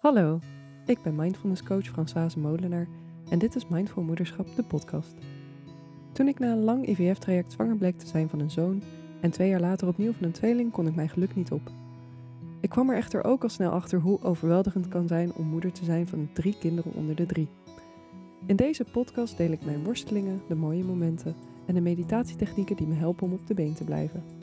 Hallo, ik ben mindfulness coach Françoise Molenaar en dit is Mindful Moederschap, de podcast. Toen ik na een lang IVF-traject zwanger bleek te zijn van een zoon en twee jaar later opnieuw van een tweeling, kon ik mijn geluk niet op. Ik kwam er echter ook al snel achter hoe overweldigend het kan zijn om moeder te zijn van drie kinderen onder de drie. In deze podcast deel ik mijn worstelingen, de mooie momenten en de meditatietechnieken die me helpen om op de been te blijven.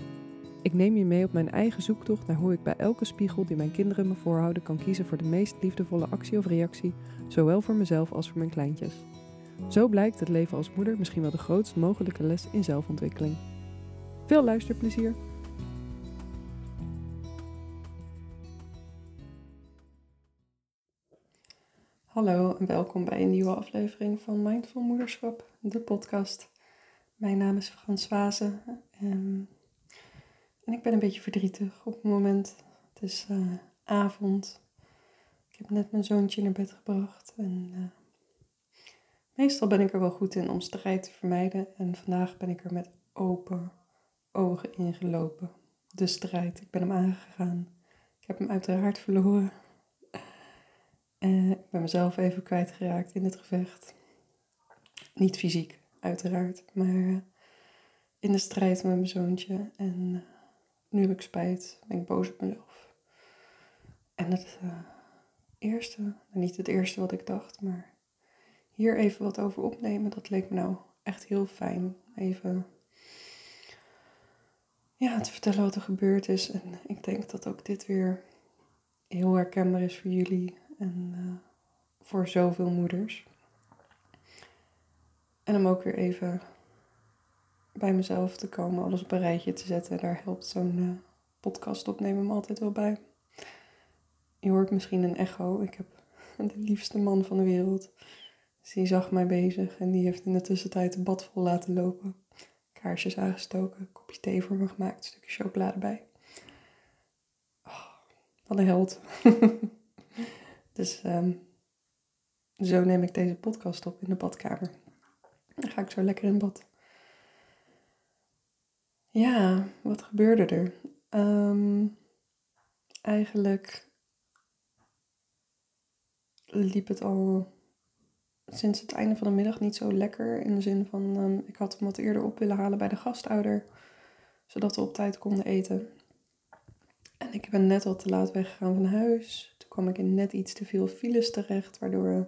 Ik neem je mee op mijn eigen zoektocht naar hoe ik bij elke spiegel die mijn kinderen me voorhouden kan kiezen voor de meest liefdevolle actie of reactie, zowel voor mezelf als voor mijn kleintjes. Zo blijkt het leven als moeder misschien wel de grootst mogelijke les in zelfontwikkeling. Veel luisterplezier! Hallo en welkom bij een nieuwe aflevering van Mindful Moederschap, de podcast. Mijn naam is Françoise. En en ik ben een beetje verdrietig op het moment. Het is uh, avond. Ik heb net mijn zoontje naar bed gebracht. En uh, meestal ben ik er wel goed in om strijd te vermijden. En vandaag ben ik er met open ogen in gelopen. De strijd. Ik ben hem aangegaan. Ik heb hem uiteraard verloren. En ik ben mezelf even kwijtgeraakt in het gevecht. Niet fysiek, uiteraard, maar uh, in de strijd met mijn zoontje. En nu heb ik spijt, ben ik boos op mezelf. En het uh, eerste, niet het eerste wat ik dacht, maar hier even wat over opnemen, dat leek me nou echt heel fijn. Even ja, te vertellen wat er gebeurd is. En ik denk dat ook dit weer heel herkenbaar is voor jullie en uh, voor zoveel moeders. En om ook weer even bij mezelf te komen, alles op een rijtje te zetten. Daar helpt zo'n uh, podcast opnemen me altijd wel bij. Je hoort misschien een echo. Ik heb de liefste man van de wereld. Dus die zag mij bezig en die heeft in de tussentijd een bad vol laten lopen. Kaarsjes aangestoken, kopje thee voor me gemaakt, een stukje chocolade bij. Oh, wat een held. dus um, zo neem ik deze podcast op in de badkamer. Dan ga ik zo lekker in bad. Ja, wat gebeurde er? Um, eigenlijk liep het al sinds het einde van de middag niet zo lekker. In de zin van, um, ik had hem wat eerder op willen halen bij de gastouder. Zodat we op tijd konden eten. En ik ben net al te laat weggegaan van huis. Toen kwam ik in net iets te veel files terecht. Waardoor we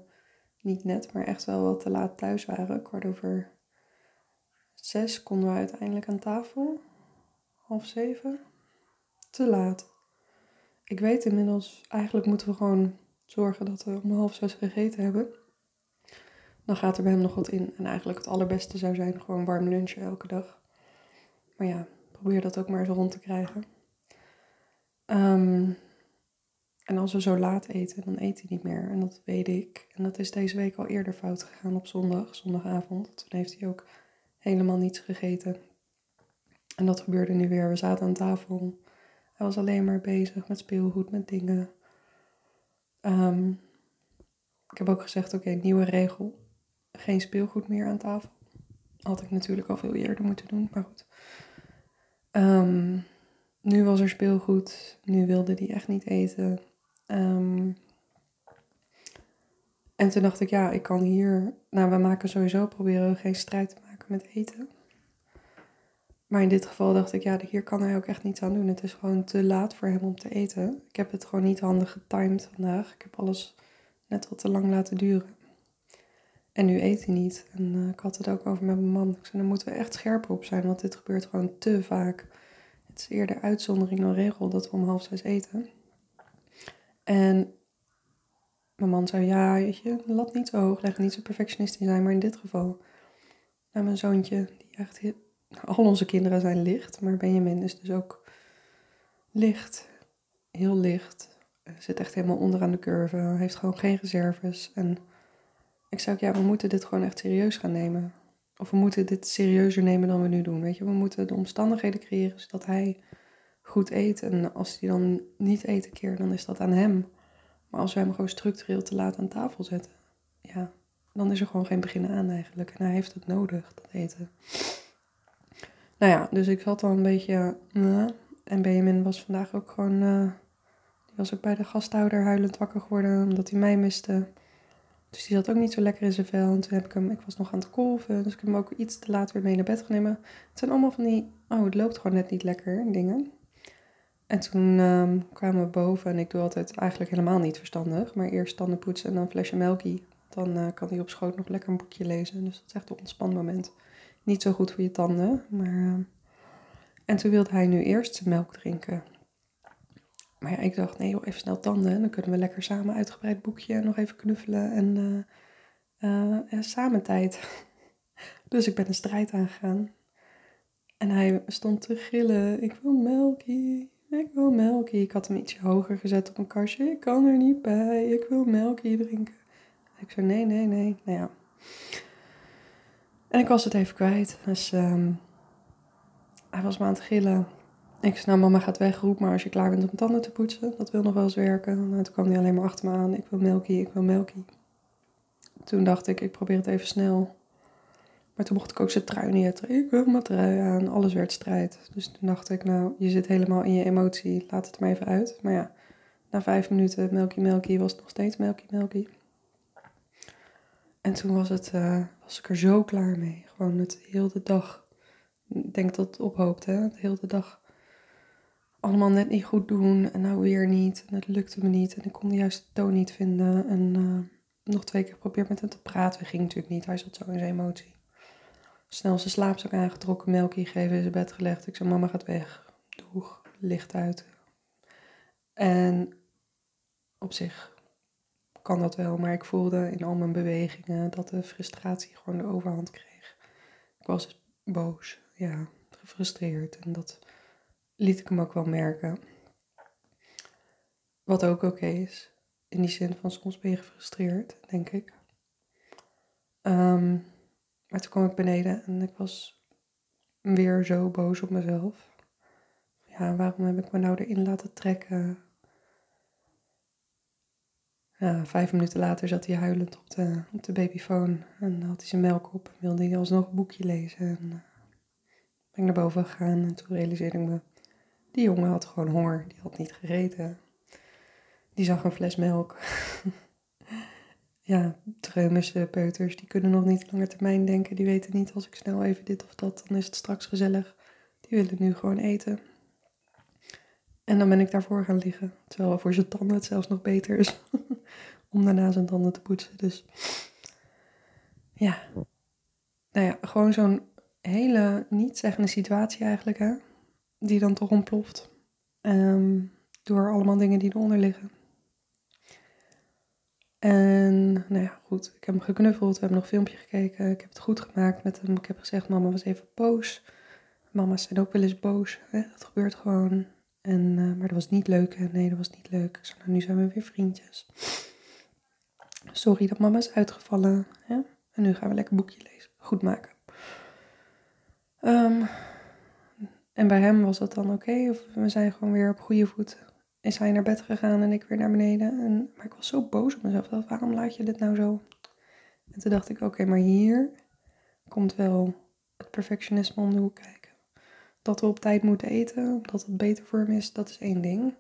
niet net, maar echt wel wat te laat thuis waren. Kwart over zes konden we uiteindelijk aan tafel. Half zeven. Te laat. Ik weet inmiddels, eigenlijk moeten we gewoon zorgen dat we om half zes gegeten hebben. Dan gaat er bij hem nog wat in. En eigenlijk het allerbeste zou zijn gewoon warm lunchen elke dag. Maar ja, probeer dat ook maar eens rond te krijgen. Um, en als we zo laat eten, dan eet hij niet meer. En dat weet ik. En dat is deze week al eerder fout gegaan op zondag, zondagavond. Toen heeft hij ook helemaal niets gegeten. En dat gebeurde nu weer. We zaten aan tafel. Hij was alleen maar bezig met speelgoed, met dingen. Um, ik heb ook gezegd, oké, nieuwe regel. Geen speelgoed meer aan tafel. Had ik natuurlijk al veel eerder moeten doen, maar goed. Um, nu was er speelgoed. Nu wilde hij echt niet eten. Um, en toen dacht ik, ja, ik kan hier... Nou, we maken sowieso, proberen geen strijd te maken met eten. Maar in dit geval dacht ik, ja, hier kan hij ook echt niets aan doen. Het is gewoon te laat voor hem om te eten. Ik heb het gewoon niet handig getimed vandaag. Ik heb alles net wat te lang laten duren. En nu eet hij niet. En uh, ik had het ook over met mijn man. Ik zei, daar moeten we echt scherper op zijn, want dit gebeurt gewoon te vaak. Het is eerder uitzondering dan regel dat we om half zes eten. En mijn man zei, ja, je, lat niet zo hoog leggen, niet zo perfectionistisch zijn. Maar in dit geval, nou, mijn zoontje, die echt al onze kinderen zijn licht, maar Benjamin is dus ook licht. Heel licht. Zit echt helemaal onderaan de curve. Heeft gewoon geen reserves. En ik zei ook, ja, we moeten dit gewoon echt serieus gaan nemen. Of we moeten dit serieuzer nemen dan we nu doen. Weet je, we moeten de omstandigheden creëren zodat hij goed eet. En als hij dan niet eet een keer, dan is dat aan hem. Maar als we hem gewoon structureel te laat aan tafel zetten, ja, dan is er gewoon geen begin aan eigenlijk. En hij heeft het nodig, dat eten. Nou ja, dus ik zat al een beetje. Uh, en Benjamin was vandaag ook gewoon. Uh, die was ook bij de gasthouder huilend wakker geworden omdat hij mij miste. Dus die zat ook niet zo lekker in zijn vel. En toen heb ik hem, ik was nog aan het kolven, dus ik heb hem ook iets te laat weer mee naar bed genomen. Het zijn allemaal van die, oh het loopt gewoon net niet lekker, dingen. En toen um, kwamen we boven en ik doe altijd eigenlijk helemaal niet verstandig. Maar eerst tanden poetsen en dan een flesje melkie. Dan uh, kan hij op schoot nog lekker een boekje lezen. Dus dat is echt een ontspanmoment. Niet zo goed voor je tanden, maar... Uh... En toen wilde hij nu eerst zijn melk drinken. Maar ja, ik dacht, nee joh, even snel tanden. Dan kunnen we lekker samen uitgebreid boekje nog even knuffelen en uh, uh, samen tijd. dus ik ben een strijd aangegaan. En hij stond te gillen, ik wil melkie, ik wil melkie. Ik had hem ietsje hoger gezet op een kastje, ik kan er niet bij, ik wil melkie drinken. Ik zei, nee, nee, nee, nou ja. En ik was het even kwijt, dus um, hij was me aan het gillen. Ik zei, nou mama gaat weg, roep maar als je klaar bent om tanden te poetsen. Dat wil nog wel eens werken. Nou, toen kwam hij alleen maar achter me aan. Ik wil melkie, ik wil melkie. Toen dacht ik, ik probeer het even snel. Maar toen mocht ik ook zijn trui niet Ik wil mijn trui aan. Alles werd strijd. Dus toen dacht ik, nou, je zit helemaal in je emotie. Laat het maar even uit. Maar ja, na vijf minuten melkie, melkie was het nog steeds melkie, melkie. En toen was, het, uh, was ik er zo klaar mee. Gewoon het heel de dag. Ik denk dat het ophoopte, hè? De hele dag allemaal net niet goed doen en nou weer niet. En het lukte me niet en ik kon de juiste toon niet vinden. En uh, nog twee keer geprobeerd met hem te praten. Ging natuurlijk niet, hij zat zo in zijn emotie. Snel zijn slaapzak aangetrokken, melkje gegeven, in zijn bed gelegd. Ik zei, mama gaat weg. Doeg, licht uit. En op zich kan dat wel, maar ik voelde in al mijn bewegingen dat de frustratie gewoon de overhand kreeg. Ik was boos, ja, gefrustreerd en dat liet ik hem ook wel merken. Wat ook oké is. In die zin van soms ben je gefrustreerd, denk ik. Um, maar toen kwam ik beneden en ik was weer zo boos op mezelf. Ja, waarom heb ik me nou erin laten trekken? Ja, vijf minuten later zat hij huilend op de, op de babyfoon en had hij zijn melk op. Wilde hij alsnog een boekje lezen en uh, ben ik naar boven gegaan en toen realiseerde ik me die jongen had gewoon honger, die had niet gegeten. Die zag een fles melk. ja, treumische peuters, die kunnen nog niet langer termijn denken. Die weten niet als ik snel even dit of dat, dan is het straks gezellig. Die willen nu gewoon eten. En dan ben ik daarvoor gaan liggen. Terwijl voor zijn tanden het zelfs nog beter is om daarna zijn tanden te poetsen. Dus ja, nou ja, gewoon zo'n hele niet-zeggende situatie eigenlijk, hè die dan toch ontploft. Um, door allemaal dingen die eronder liggen. En nou ja, goed, ik heb hem geknuffeld, we hebben nog een filmpje gekeken. Ik heb het goed gemaakt met hem. Ik heb gezegd, mama was even boos. Mama's zijn ook wel eens boos, hè? dat gebeurt gewoon. En, uh, maar dat was niet leuk, nee, dat was niet leuk. Nou, nu zijn we weer vriendjes. Sorry dat mama is uitgevallen. Hè? En nu gaan we lekker boekje lezen, goed maken. Um, en bij hem was dat dan oké, of we zijn gewoon weer op goede voet. Is hij naar bed gegaan en ik weer naar beneden. En, maar ik was zo boos op mezelf. Dat, waarom laat je dit nou zo? En toen dacht ik, oké, maar hier komt wel het perfectionisme om de hoek kijken. Dat we op tijd moeten eten, dat het beter voor hem is, dat is één ding.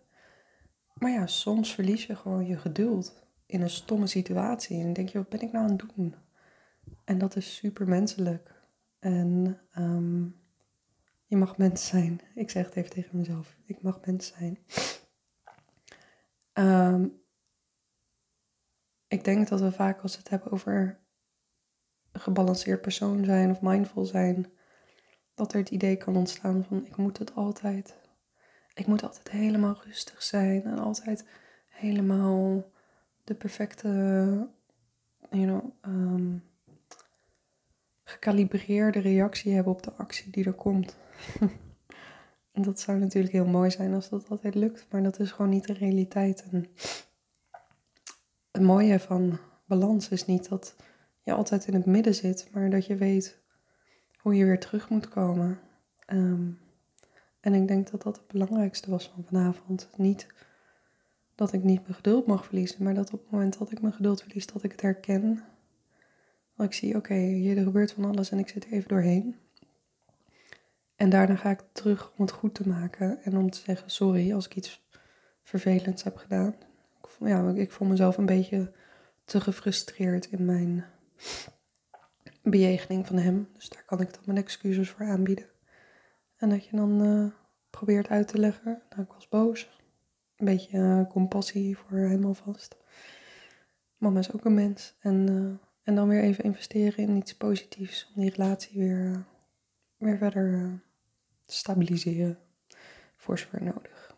Maar ja, soms verlies je gewoon je geduld in een stomme situatie. En denk je, wat ben ik nou aan het doen? En dat is super menselijk. En um, je mag mens zijn. Ik zeg het even tegen mezelf. Ik mag mens zijn. Ehm, ik denk dat we vaak als we het hebben over een gebalanceerd persoon zijn of mindful zijn, dat er het idee kan ontstaan van ik moet het altijd. Ik moet altijd helemaal rustig zijn en altijd helemaal de perfecte, you know, um, gecalibreerde reactie hebben op de actie die er komt. en dat zou natuurlijk heel mooi zijn als dat altijd lukt, maar dat is gewoon niet de realiteit. En het mooie van balans is niet dat je altijd in het midden zit, maar dat je weet hoe je weer terug moet komen. Ehm, en ik denk dat dat het belangrijkste was van vanavond. Niet dat ik niet mijn geduld mag verliezen, maar dat op het moment dat ik mijn geduld verlies, dat ik het herken. Dat ik zie, oké, hier er gebeurt van alles en ik zit er even doorheen. En daarna ga ik terug om het goed te maken en om te zeggen sorry als ik iets vervelends heb gedaan. Ja, ik voel mezelf een beetje te gefrustreerd in mijn bejegening van hem. Dus daar kan ik dan mijn excuses voor aanbieden. En dat je dan uh, probeert uit te leggen. Nou, ik was boos. Een beetje uh, compassie voor hem alvast. Mama is ook een mens. En, uh, en dan weer even investeren in iets positiefs. Om die relatie weer, weer verder te stabiliseren. Voor zover nodig.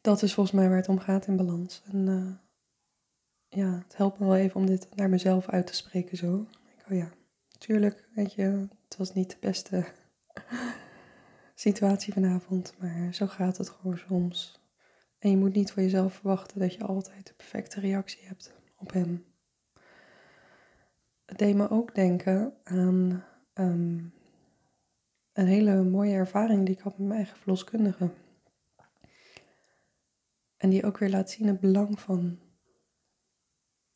Dat is volgens mij waar het om gaat in balans. En ja, het helpt me wel even om dit naar mezelf uit te spreken zo. Ik, oh ja, natuurlijk, weet je, het was niet de beste situatie vanavond, maar zo gaat het gewoon soms. En je moet niet voor jezelf verwachten dat je altijd de perfecte reactie hebt op hem. Het deed me ook denken aan ehm, een hele mooie ervaring die ik had met mijn eigen verloskundige. En die ook weer laat zien het belang van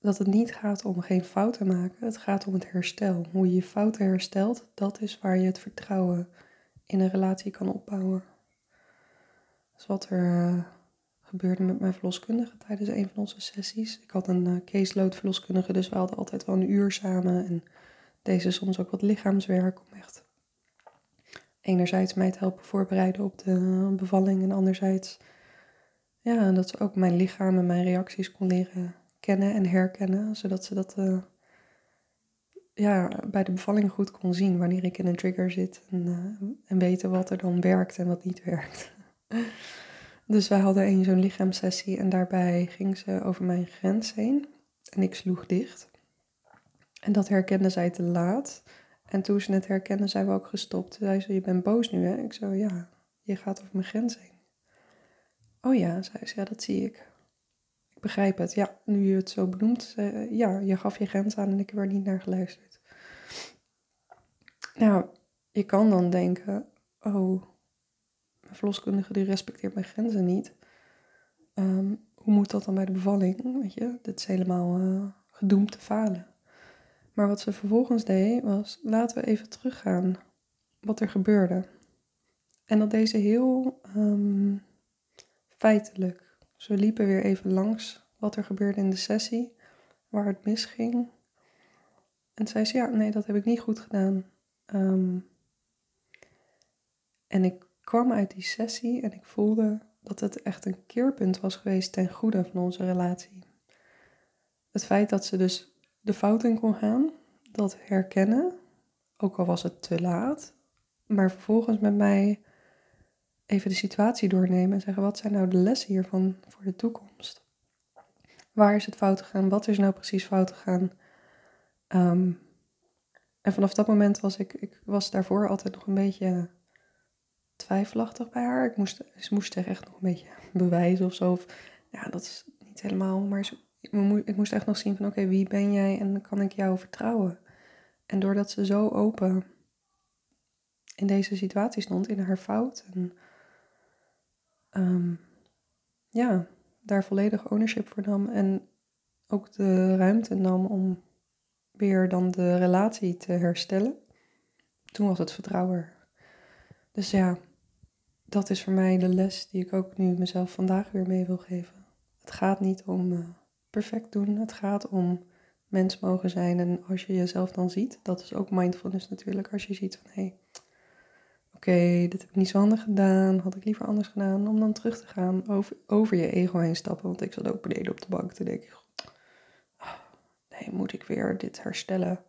dat het niet gaat om geen fouten maken, het gaat om het herstel. Hoe je je fouten herstelt, dat is waar je het vertrouwen in een relatie kan opbouwen. Dat is wat er uh, gebeurde met mijn verloskundige tijdens een van onze sessies. Ik had een uh, caseload verloskundige, dus we hadden altijd wel een uur samen. En deze soms ook wat lichaamswerk om echt enerzijds mij te helpen voorbereiden op de bevalling en anderzijds ja, dat ze ook mijn lichaam en mijn reacties kon leren kennen en herkennen, zodat ze dat uh, ja, bij de bevalling goed kon zien wanneer ik in een trigger zit en, uh, en weten wat er dan werkt en wat niet werkt. dus wij hadden een zo'n lichaamssessie en daarbij ging ze over mijn grens heen en ik sloeg dicht. En dat herkende zij te laat. En toen ze het herkende, zijn we ook gestopt. Zei ze, je bent boos nu hè? Ik zo, ja, je gaat over mijn grens heen. Oh ja, zei ze, ja, dat zie ik begrijp het. Ja, nu je het zo benoemt, uh, ja, je gaf je grens aan en ik er niet naar geluisterd. Nou, je kan dan denken, oh, mijn verloskundige die respecteert mijn grenzen niet. Um, hoe moet dat dan bij de bevalling? Weet je, dit is helemaal uh, gedoemd te falen. Maar wat ze vervolgens deed was, laten we even teruggaan wat er gebeurde. En dat deze heel um, feitelijk we liepen weer even langs wat er gebeurde in de sessie, waar het misging. En zei ze, ja, nee, dat heb ik niet goed gedaan. Um, en ik kwam uit die sessie en ik voelde dat het echt een keerpunt was geweest ten goede van onze relatie. Het feit dat ze dus de fout in kon gaan, dat herkennen, ook al was het te laat, maar vervolgens met mij even de situatie doornemen en zeggen: wat zijn nou de lessen hiervan voor de toekomst? Waar is het fout gegaan? Wat is nou precies fout gegaan? Um, en vanaf dat moment was ik, ik was daarvoor altijd nog een beetje twijfelachtig bij haar. Ik moest, ze moest zich echt nog een beetje bewijzen of zo. Of, ja, dat is niet helemaal, maar ik moest echt nog zien van oké, wie ben jij en kan ik jou vertrouwen? En doordat ze zo open in deze situatie stond, in haar fout en um, ja, daar volledig ownership voor nam en ook de ruimte nam om weer dan de relatie te herstellen. Toen was het vertrouwen. Dus ja, dat is voor mij de les die ik ook nu mezelf vandaag weer mee wil geven. Het gaat niet om uh, perfect doen, het gaat om mens mogen zijn. En als je jezelf dan ziet, dat is ook mindfulness natuurlijk, als je ziet van hé, hey, oké, dit heb ik niet zo handig gedaan, had ik liever anders gedaan, om dan terug te gaan over, over je ego heen stappen. Want ik zat ook beneden op de bank te denken, oh, nee, moet ik weer dit herstellen?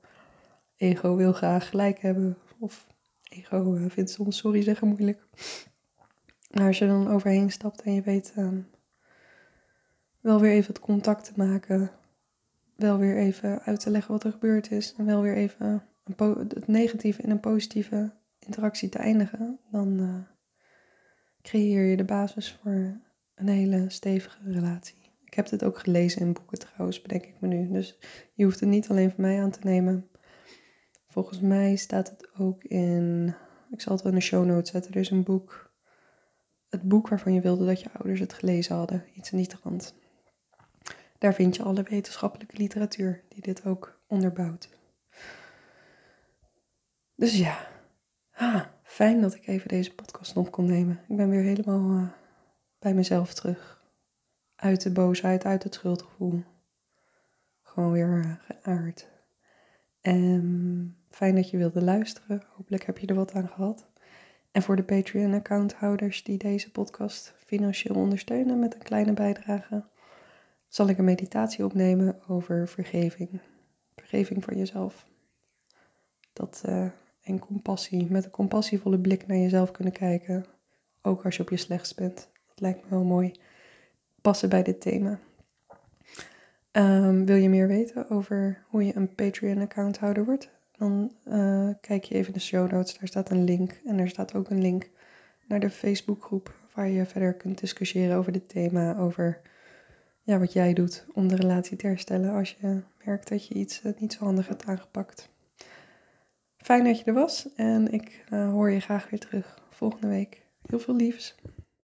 Ego wil graag gelijk hebben, of ego eh, vindt soms sorry zeggen moeilijk. Maar als je dan overheen stapt en je weet um, wel weer even het contact te maken, wel weer even uit te leggen wat er gebeurd is en wel weer even het negatieve in een positieve interactie te eindigen, dan uh, creëer je de basis voor een hele stevige relatie. Ik heb dit ook gelezen in boeken trouwens, bedenk ik me nu. Dus je hoeft het niet alleen van mij aan te nemen. Volgens mij staat het ook in. Ik zal het wel in de show notes zetten. Er is een boek. Het boek waarvan je wilde dat je ouders het gelezen hadden. Iets in die trant. Daar vind je alle wetenschappelijke literatuur die dit ook onderbouwt. Dus ja, Ah, fijn dat ik even deze podcast op kon nemen. Ik ben weer helemaal uh, bij mezelf terug. Uit de boosheid, uit het schuldgevoel. Gewoon weer geaard. En fijn dat je wilde luisteren. Hopelijk heb je er wat aan gehad. En voor de Patreon-accounthouders die deze podcast financieel ondersteunen met een kleine bijdrage, zal ik een meditatie opnemen over vergeving. Vergeving van jezelf. Dat, uh, en compassie, met een compassievolle blik naar jezelf kunnen kijken. Ook als je op je slechtst bent. Dat lijkt me wel mooi. Passen bij dit thema. Um, wil je meer weten over hoe je een Patreon-accounthouder wordt? Dan uh, kijk je even in de show notes. Daar staat een link. En er staat ook een link naar de Facebookgroep. Waar je verder kunt discussiëren over dit thema. Over ja, wat jij doet om de relatie te herstellen als je merkt dat je iets uh, niet zo handig hebt aangepakt. Fijn dat je er was en ik uh, hoor je graag weer terug volgende week. Heel veel liefs.